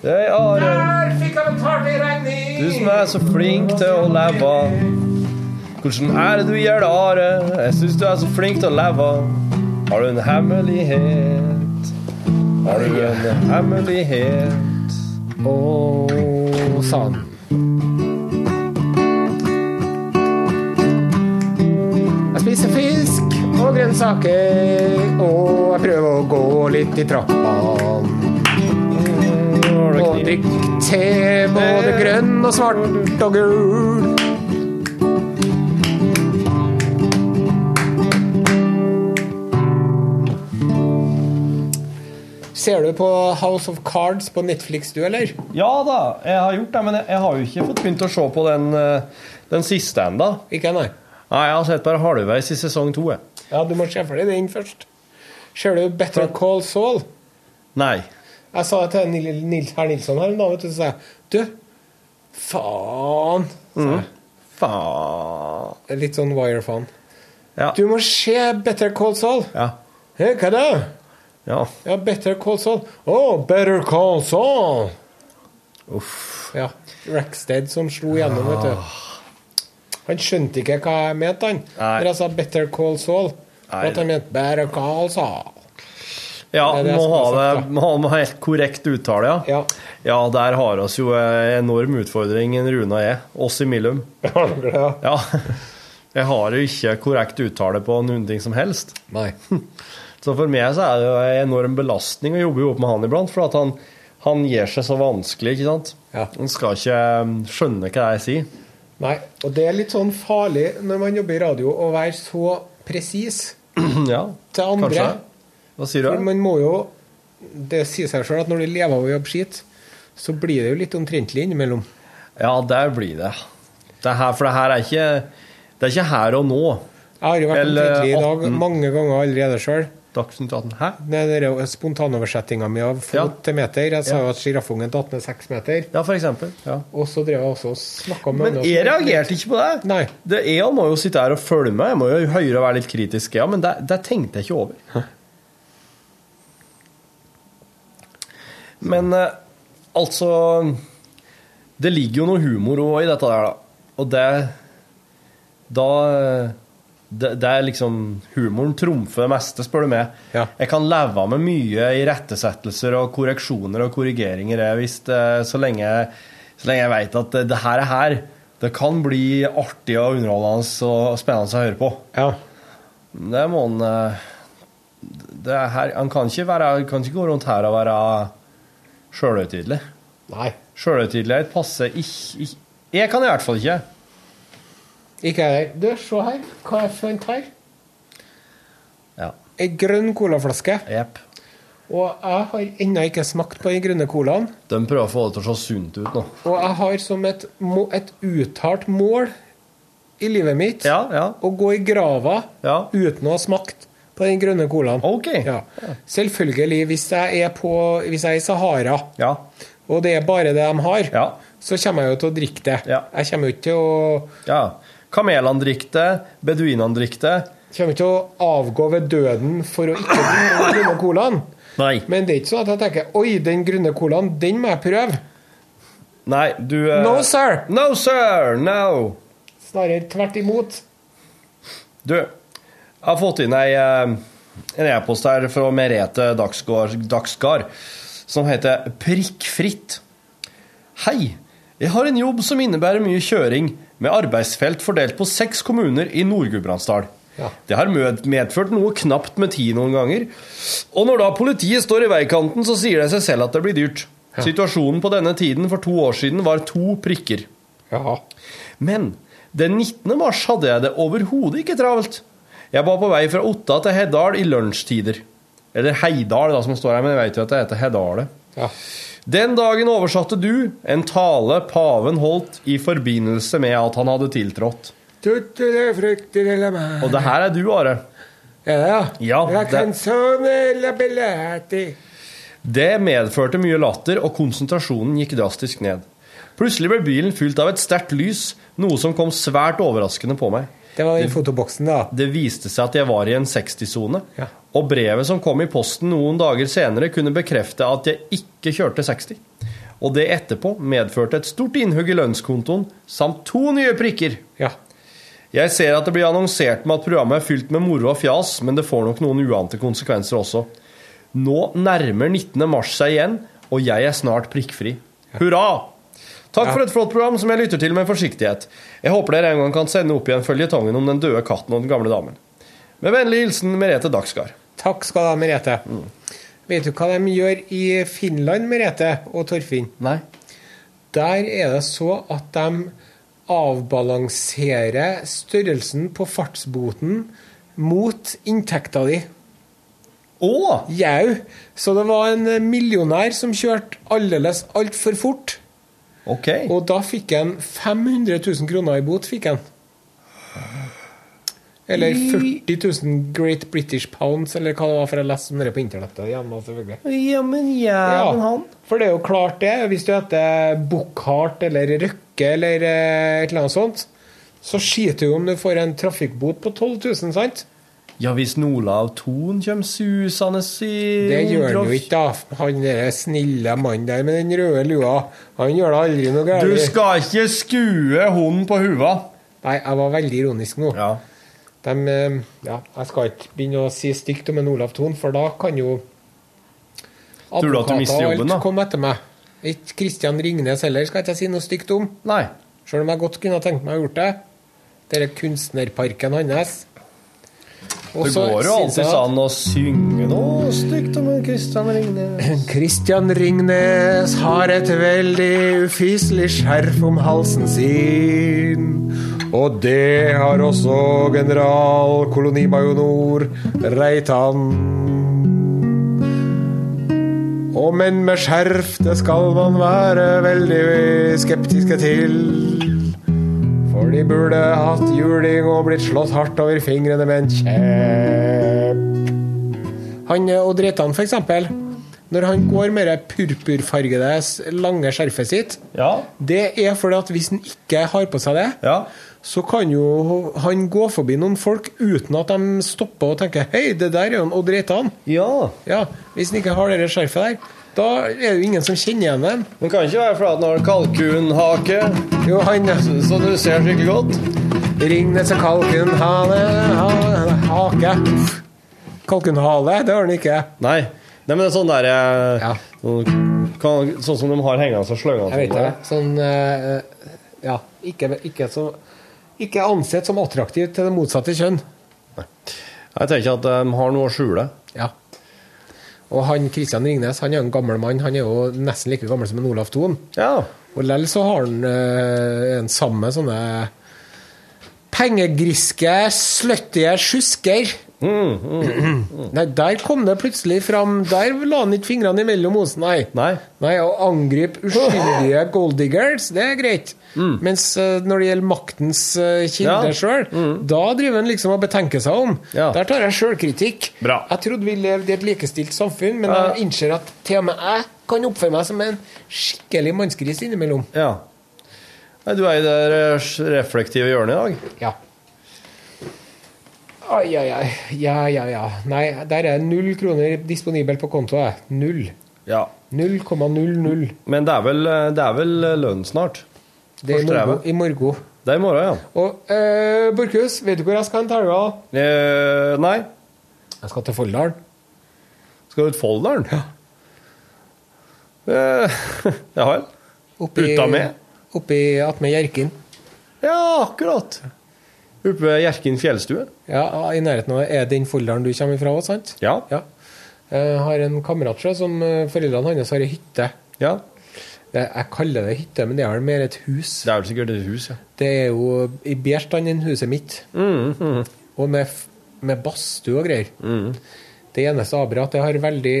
Jeg har Der fikk han betalt ei! Du som er så flink til å leve. Hvordan er det du gjør det, Are? Jeg syns du er så flink til å leve. Har du en hemmelighet? Har du en hemmelighet? Å, sa han. Jeg spiser fisk og grønnsaker, og jeg prøver å gå litt i trappene. Og te, både grønn og svart og gul. Ser du på House of Cards på Netflix, du, eller? Ja da, jeg har gjort det, men jeg, jeg har jo ikke fått begynt å se på den, eh, den siste ennå. Ikke, nei? Nei, jeg har sett bare halvveis i sesong to. Ja, du må se for deg den først. Ser du Better Call Saul? Nei. Jeg sa det til Nil- Nils herr Nilsson her en dag, vet du, så sa jeg Du, faen. jeg. Faen. Litt sånn wire-faen. Ja. Du må se Better Call Saul. Ja. Hey, hva da? ja. Ja, Better Call Saul. Å, Better Call Saul! Uff. Ja. Rackstead som slo gjennom, vet du. Han skjønte ikke hva jeg mente, han. Når jeg sa Better Call Saul. Nei. At han mente Better Call Saul. Ja, Det det må ha sagt, det må ha helt korrekt uttale, ja. Ja. Ja, der har oss jo en enorm utfordring, Runa er. Oss imellom. Har dere det? ja? Ja. Jeg har jo ikke korrekt uttale på noen ting som helst. Nei. Så for meg så er det jo en enorm belastning å jobbe opp med han iblant, for at han, han gjør seg så vanskelig, ikke sant? Ja. Han skal ikke um, skjønne hva jeg sier. Nei, og det er litt sånn farlig når man jobber i radio å være så presis ja, til andre. kanskje. Hva sier du? For man må jo Det sier seg sjøl at når du lever av å jobbe skitt, så blir det jo litt omtrentlig innimellom. Ja, der blir det. det her, for det her er ikke Det er ikke her og nå. Jeg har jo vært omtrentlig i dag 18. mange ganger allerede sjøl. Dagsnytt 18. Hæ? Det er den spontanoversettinga mi av fot Ja. til meter. Jeg sa Ja. jo at sjiraffungen datt ned seks meter. Ja, for eksempel. Ja. Og så drev jeg også og snakka med Men jeg reagerte ikke på det. Nei. det jeg må jo sitte her og følge med. Jeg må jo høre og være litt kritisk, ja, men det, det tenkte jeg ikke over. Men eh, altså Det ligger jo noe humor også i dette der, da. Og det Da eh, det, det er liksom Humoren trumfer det meste, spør du meg. Ja. Jeg kan leve med mye irettesettelser og korreksjoner og korrigeringer hvis det, så, lenge, så lenge jeg vet at det, her er her. Det kan bli artig og underholdende og spennende å høre på. Ja. Det må han eh, det her, Han kan ikke, være, kan ikke gå rundt her og være sjølhøytidelig. Nei. Sjølhøytidelighet passer ikke, ikke Jeg kan i hvert fall ikke. Ikke jeg heller. Du, se her. Hva jeg fant her. Ja. Ei grønn colaflaske. Jepp. Og jeg har ennå ikke smakt på den grønne colaen. De prøver å få det til å se sunt ut nå. Og jeg har som et, et uttalt mål i livet mitt Ja, ja. å gå i grava Ja. uten å ha smakt på den grønne colaen. Okay. Ja. Selvfølgelig, hvis jeg er, på, hvis jeg er i Sahara, Ja. og det er bare det de har, Ja. så kommer jeg jo til å drikke det. Jeg kommer jo ikke til å ja. Kamelene drikker det, beduinene drikker det. kommer ikke til å avgå ved døden for å ikke drikke den grønne colaen. Nei. Men det er ikke sånn at jeg tenker Oi, den grønne colaen, den må jeg prøve. Nei, du uh... No, sir! No, sir! No! Snarere tvert imot. Du, jeg har fått inn ei, eh, en e-post her fra Merete Dagsgaard som heter Prikkfritt. Hei! Jeg har en jobb som innebærer mye kjøring, med arbeidsfelt fordelt på seks kommuner i Nord-Gudbrandsdal. Ja. Det har medført noe knapt med tid noen ganger. Og når da politiet står i veikanten, så sier det seg selv at det blir dyrt. Situasjonen på denne tiden for to år siden var to prikker. Ja. Men den 19. mars hadde jeg det overhodet ikke travelt. Jeg var på vei fra Otta til Heddal i lunsjtider. Eller Heidal, da, som står her, men jeg vet jo at det heter Heddale. Ja. Den dagen oversatte du en tale paven holdt i forbindelse med at han hadde tiltrådt. Og det her er du, Are. Ja? Ja, det-. Det medførte mye latter, og konsentrasjonen gikk drastisk ned. Plutselig ble bilen fylt av et sterkt lys, noe som kom svært overraskende på meg. Det var den fotoboksen, da. Det viste seg at jeg var i en 60-sone, Ja. og brevet som kom i posten noen dager senere, kunne bekrefte at jeg ikke kjørte 60. Og det etterpå medførte et stort innhugg i lønnskontoen, samt to nye prikker. Ja. Jeg ser at det blir annonsert med at programmet er fylt med moro og fjas, men det får nok noen uante konsekvenser også. Nå nærmer 19. mars seg igjen, og jeg er snart prikkfri. Hurra! Takk for et flott program som jeg lytter til med forsiktighet. Jeg håper dere en gang kan sende opp igjen føljetongen om den døde katten og den gamle damen. Med vennlig hilsen Merete Dagsgard. Takk skal du ha, Merete. Vet du hva de gjør i Finland, Merete og Torfinn? Nei? Der er det så at de avbalanserer størrelsen på fartsboten mot inntekta di. Å! Jau. Så det var en millionær som kjørte aldeles altfor fort. Ok. Og da fikk han 500 000 kroner i bot, fikk han. Eller 40 000 Great British Pounds, eller hva det var, for jeg leste om det på internettet. Hjemme. Ja, men jævlen han. for det er jo klart det. Hvis du heter Buckhart eller Røkke eller eh, et eller annet sånt, så skiter du om du får en trafikkbot på 12 000, sant? Ja, hvis Olav Thon kommer susende i Det gjør han jo ikke, da. Han der snille mannen der med den røde lua, han gjør da aldri noe galt. Du skal ikke skue hunden på huva. Nei, jeg var veldig ironisk nå. Ja. De, eh, ja, jeg skal ikke begynne å si stygt om en Olav Thon, for da kan jo Tror du at du mister advokater og jobben, alt da? komme etter meg. Ikke Kristian Ringnes heller, skal ikke jeg si noe stygt om. Nei. Selv om jeg godt kunne tenkt meg å gjort det. Denne kunstnerparken hans. Det så går jo alltid an å synge noe stygt om Kristian Ringnes. Kristian Ringnes har et veldig ufyselig skjerf om halsen sin. Og det har også general kolonimajonor Reitan. Og menn med skjerf, det skal man være veldig skeptiske til. For de burde hatt juling og blitt slått hardt over fingrene med en kjepp. Han eh, Odd Reitan, for eksempel. Når han går med det purpurfargede, lange skjerfet sitt, Ja. det er fordi at hvis han ikke har på seg det, Ja. så kan jo han gå forbi noen folk uten at de stopper og tenker Hei, det der er jo Odd Reitan. ja. Ja, hvis han ikke har det skjerfet der, da er det jo ingen som kjenner igjen dem. Men kan ikke være fordi den har kalkunhake, Jo, han så du ser skikkelig godt. Ringnes og kalken, hane, hane, hake. Kalkunhale, det har den ikke. Nei. Nei, men det er sånn der eh, Ja. sånn, sånn som de har hengende og sløngende. Jeg vet det. Sånn uh, Ja, ikke, ikke, så, ikke ansett som attraktivt til det motsatte kjønn. Jeg tenker at de har noe å skjule. Ja. Og han Kristian Ringnes han er jo en gammel mann. Han er jo nesten like gammel som en Olaf Thon. Ja. Og likevel så har han eh, en samme sånne pengegriske, sluttige sjusker. Nei, der kom det plutselig fram Der la han ikke fingrene imellom hos nei. Nei. Nei, Å angripe uskyldige golddiggers, det er greit. Mens eh, når det gjelder maktens uh, kilde Ja. sjøl, da driver han liksom og betenker seg om. Ja. Der tar jeg sjølkritikk. Jeg trodde vi levde i et likestilt samfunn, men Ja. jeg innser at til og med jeg kan oppføre meg som en skikkelig mannsgris innimellom. ja. Nei, du er i det eh, reflektive hjørnet i dag. Ja. Ai, ai, ai. Ja, ja, ja. Nei, der er null kroner disponibel på konto. Null. Ja. 0,00. Men det er vel, eh, det er vel eh, lønn snart? Det er. I morgen. Det er i morgen, ja. Og eh, Borchhus, vet du hvor jeg skal hen til helga? Eh, nei. Jeg skal til Folldalen. Skal du til Folldalen? Ja. Eh, ja vel. Oppi, Uta med? Oppi attmed Hjerkinn. Ja, akkurat. Oppe ved Hjerkinn fjellstue. Ja, I nærheten av Er den folderen du kommer fra òg, sant? Ja. Ja. Jeg har en kamerat selv som eh, foreldrene hans har ei hytte. ja. Jeg kaller det hytte, men det er vel mer et hus. Det er vel sikkert et hus, ja. Det er jo i bedre stand enn huset mitt. Mm, Og med, med badstue og greier. Mm. Det eneste aber er at det har veldig,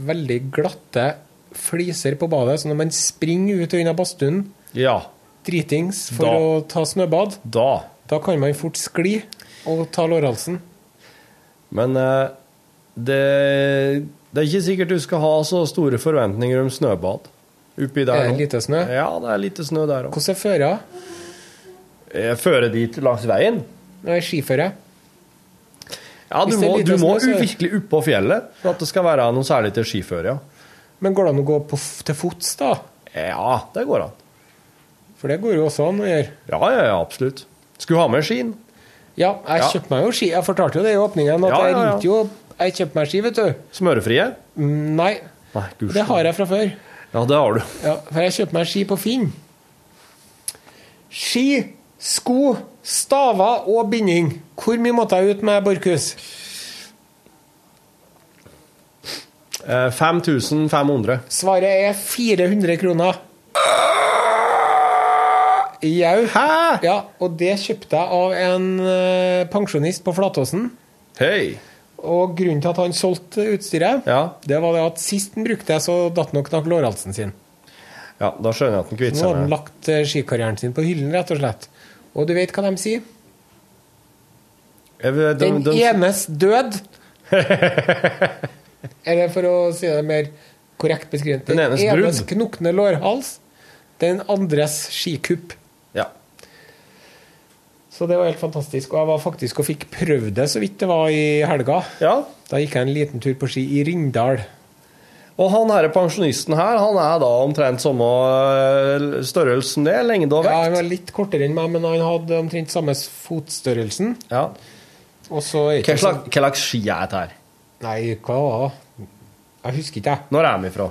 veldig glatte fliser på badet, så når man springer ut og inn av badstuen Ja. dritings for Da. å ta snøbad, Da. Da kan man fort skli og ta lårhalsen. Men eh, det, det er ikke sikkert du skal ha så store forventninger om snøbad oppi der. Er det lite snø? Ja, det er lite snø der òg. Hvordan er føra? Føre dit langs veien? Skiføre? Ja, du må, du må snø, så virkelig oppå fjellet for at det skal være noe særlig til skiføre, ja. Men går det an å gå på, til fots, da? Ja, det går an. For det går jo også an å gjøre. Ja, ja, ja, absolutt. Skulle ha med skien. Ja, jeg Ja. kjøpte meg jo ski. Jeg fortalte jo det i åpningen, at Ja, jeg ja, ringte jo Jeg kjøpte meg ski, vet du. Smørefrie? Mm, Nei, Nei, det har jeg fra før. Ja, det har du. Ja, for jeg kjøpte meg ski på Finn. Ski, sko, staver og binding. Hvor mye måtte jeg ut med Borchhus? Eh, 5500. Svaret er 400 kroner. Jau. Hæ? Ja, og det kjøpte jeg av en eh, pensjonist på Flatåsen. Hei. Og grunnen til at han solgte utstyret, Ja. det var det at sist han brukte det, så datt nok knakk lårhalsen sin. ja, da skjønner jeg at den kvitter Nå har han med lagt eh, skikarrieren sin på hyllen, rett og slett. Og du vet hva de sier? Jeg vet- de- Den de- enes død. Eller for å si det mer korrekt beskrevet Den enes brudd. knukne lårhals. Den andres skikupp. Ja. Så det var helt fantastisk. Og jeg var faktisk og fikk prøvd det så vidt det var i helga. ja. Da gikk jeg en liten tur på ski i Rindal. Og han her pensjonisten her, han er da omtrent samme størrelsen det, lengde og vekt? Ja, han var litt kortere enn meg, men han hadde omtrent samme fotstørrelsen. Ja. Og så er Hva slags, ski er dette her? Nei, hva var det? Jeg husker ikke, jeg. Når er han ifra?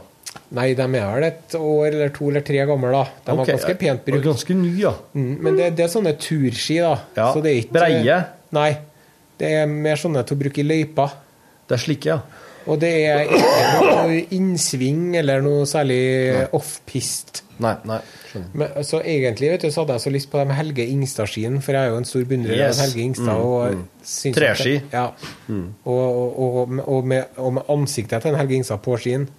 Nei, de er vel et år eller to eller tre gamle, da. De okay, var ganske pent brukt. Ganske ny, ja. Mm, men det, det er sånne turski, da. Ja, Så det er ikke, breie. Nei. Det er mer sånne til å bruke i løypa. Det er slike, ja. Og det er ikke noe innsving eller noe særlig off-pist. Nei, nei. Men, så egentlig vet du, så hadde jeg så lyst på de Helge Ingstad-skiene, for jeg er jo en stor beundrer Yes. av Helge Ingstad. Mm, og mm. Treski. Ja. Og, og, og, og, med, og med ansiktet til en Helge Ingstad på skien.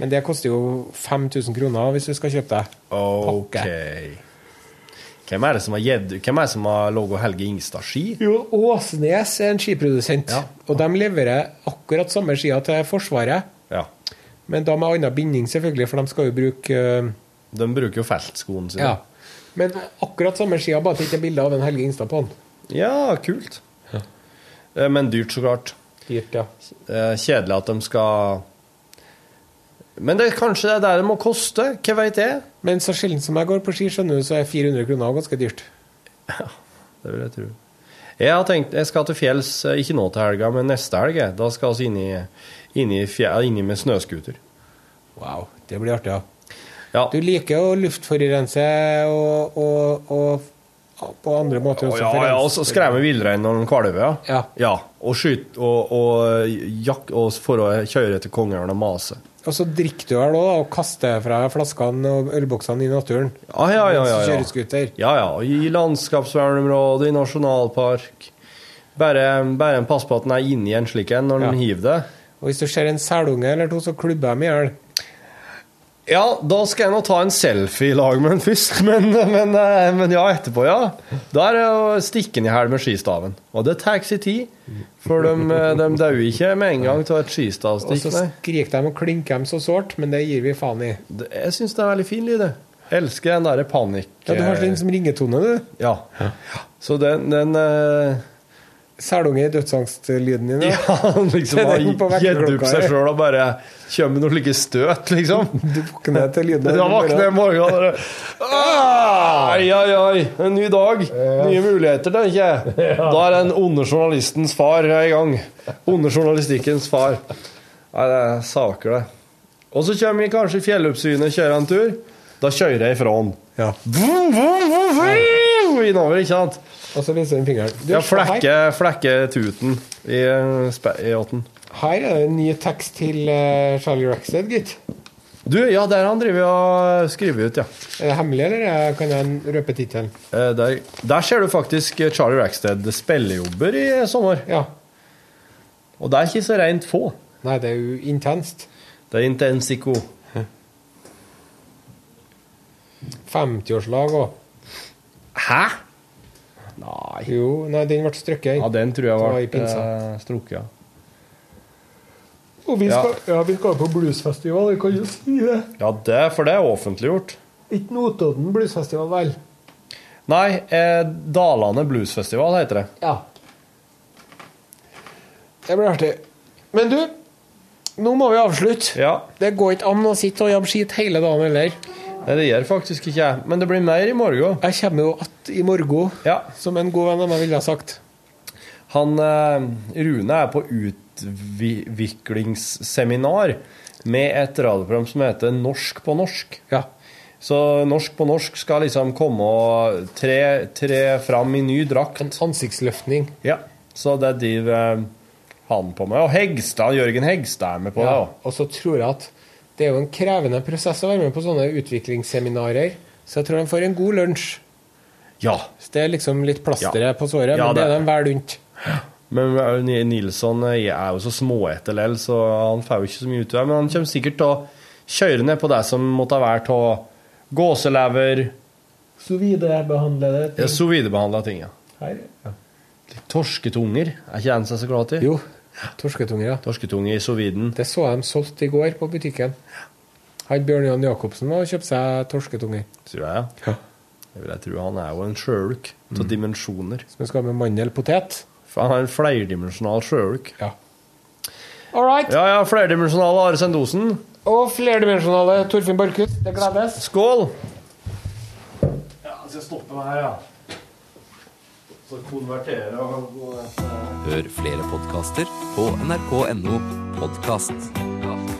Men det koster jo 5000 kroner hvis du skal kjøpe deg OK. Hvem er det som har gitt Hvem er det som har logo Helge Ingstad-ski? Jo, Åsnes er en skiprodusent, Ja. og de leverer akkurat samme skia til Forsvaret. Ja. Men da med annen binding, selvfølgelig, for de skal jo bruke øh, De bruker jo feltskoene sine. Ja. Men akkurat samme skia, bare at det ikke er bilde av en Helge Ingstad på den. Ja, kult. Ja. Men dyrt, så klart. Dyrt, ja. Eh, Kjedelig at de skal Men det kanskje det er der det må koste? Hva veit jeg? Men så sjelden som jeg går på ski, skjønner du, så er 400 kroner ganske dyrt. Ja, Det vil jeg tro. Jeg har tenkt, jeg skal til fjells, eh, ikke nå til helga, men neste helg. Da skal vi inn inn inn med snøscooter. Wow, det blir artig, ja. Ja. Du liker å luftforurense og, og, og, på andre måter også. ja, ja, og så skremme villrein når den kalver, ja. Ja. Og skyte og, og, jak, og for å kjøre til kongeørn og mase. Og så drikker du her òg, og kaster fra flaskene og ølboksene i naturen. Ja, ja, ja. ja, ja. Ja, ja. I landskapsvernområdet, i nasjonalpark. Bare, bare en pass på at den er inni en slik en når den Ja. hiver det. Og hvis du ser en selunge eller to, så klubber de i hjel. Ja, da skal jeg nå ta en selfie i lag med den først, men, men, eh, men ja, etterpå, ja. Da er det å stikke den i hæl med skistaven. Og det tar sin tid, for de, de dauer ikke med en gang av et skistavstikk. Og så skriker de og klinker dem så sårt, men det gir vi faen i. Det- Jeg syns det er veldig fin lyd, det. Elsker den derre panikk... Ja, Du har sånn som ringetone, du. Ja. Så den, den eh, Selunge i dødsangstlyden din. Ja, han liksom har gitt opp seg sjøl og bare kommer med noen slike støt, liksom. Du våkner til lyden. Ja, våkner jeg i morgen Ai, ai, ai. En ny dag. Nye muligheter, tenker jeg. Da er den onde journalistens far i gang. Onde journalistikkens far. Nei, det er saker, det. Og så kommer vi kanskje i fjelloppsynet, kjører en tur. Da kjører jeg ifra han. Ja. Innover, ikke sant? Og så viser den fingeren. Du, Ja, flekke, flekke tuten i, eh, i åtten. Her er det en ny tekst til uh, Charlie Rackstead, gitt. Du, ja, der han driver og skriver ut, ja. Er det hemmelig, eller eh, kan jeg røpe tittelen? Eh, Der, der ser du faktisk Charlie Rackstead spillejobber i sommer. Ja. Og det er ikke så rent få. Nei, det er jo intenst. Det er intensico. 50-årslag òg. Hæ? Nei. Jo, nei, den ble strøkket. Ja, den tror jeg ble eh, strukket. ja. Og vi skal, ja. vi skal på bluesfestival, vi kan jo si det. Ja, det, for det er offentliggjort. Ikke Notodden bluesfestival, vel? Nei, eh, Dalane Bluesfestival heter det. Ja. Det blir artig. Men du, nå må vi avslutte. Ja, Det går ikke an å sitte og jobbe skit hele dagen heller. Nei, det gjør faktisk ikke jeg. Men det blir mer i morgen. Jeg kommer jo i morgen, Ja. som en god venn av meg ville ha sagt. Han eh, Rune er på utviklingsseminar med et radioprogram som heter Norsk på norsk. Ja. Så Norsk på norsk skal liksom komme og tre, tre fram i ny drakt. En ansiktsløftning. Ja. Så det driver eh, han på med. Og Hegstad, Jørgen Hegstad er med på det. òg. Og så tror jeg at det er jo en krevende prosess å være med på sånne utviklingsseminarer. Så jeg tror de får en god lunsj. Ja. Det er liksom litt plasteret Ja. på såret, Ja, men det det- er den vel unt. Men eh, Nilsson eh, er jo så småete lell, så han får jo ikke så mye ut av det. Men han kommer sikkert til å kjøre ned på det som måtte være av gåselever, Så ting. ja, så ting. ja. her. Ja. Torsketunger er ikke den som er så glad til? Jo, torsketunger, ja. Torsketunge i soviden. Det så jeg dem solgt i går på butikken. Han Bjørn Jan Jacobsen var og kjøpte seg torsketunger. Tror jeg. Ja. Det vil jeg tro. Han er jo en sjøulk av dimensjoner. Som skal med mandelpotet. For han er en flerdimensjonal sjøulk. Ja. All right. Ja, ja, flerdimensjonal Are Sendosen. Og flerdimensjonale Torfinn Borchhus. Det gledes. Skål! Ja, jeg skal stoppe meg her, ja. Så konvertere og Hør flere podkaster på nrk.no podkast.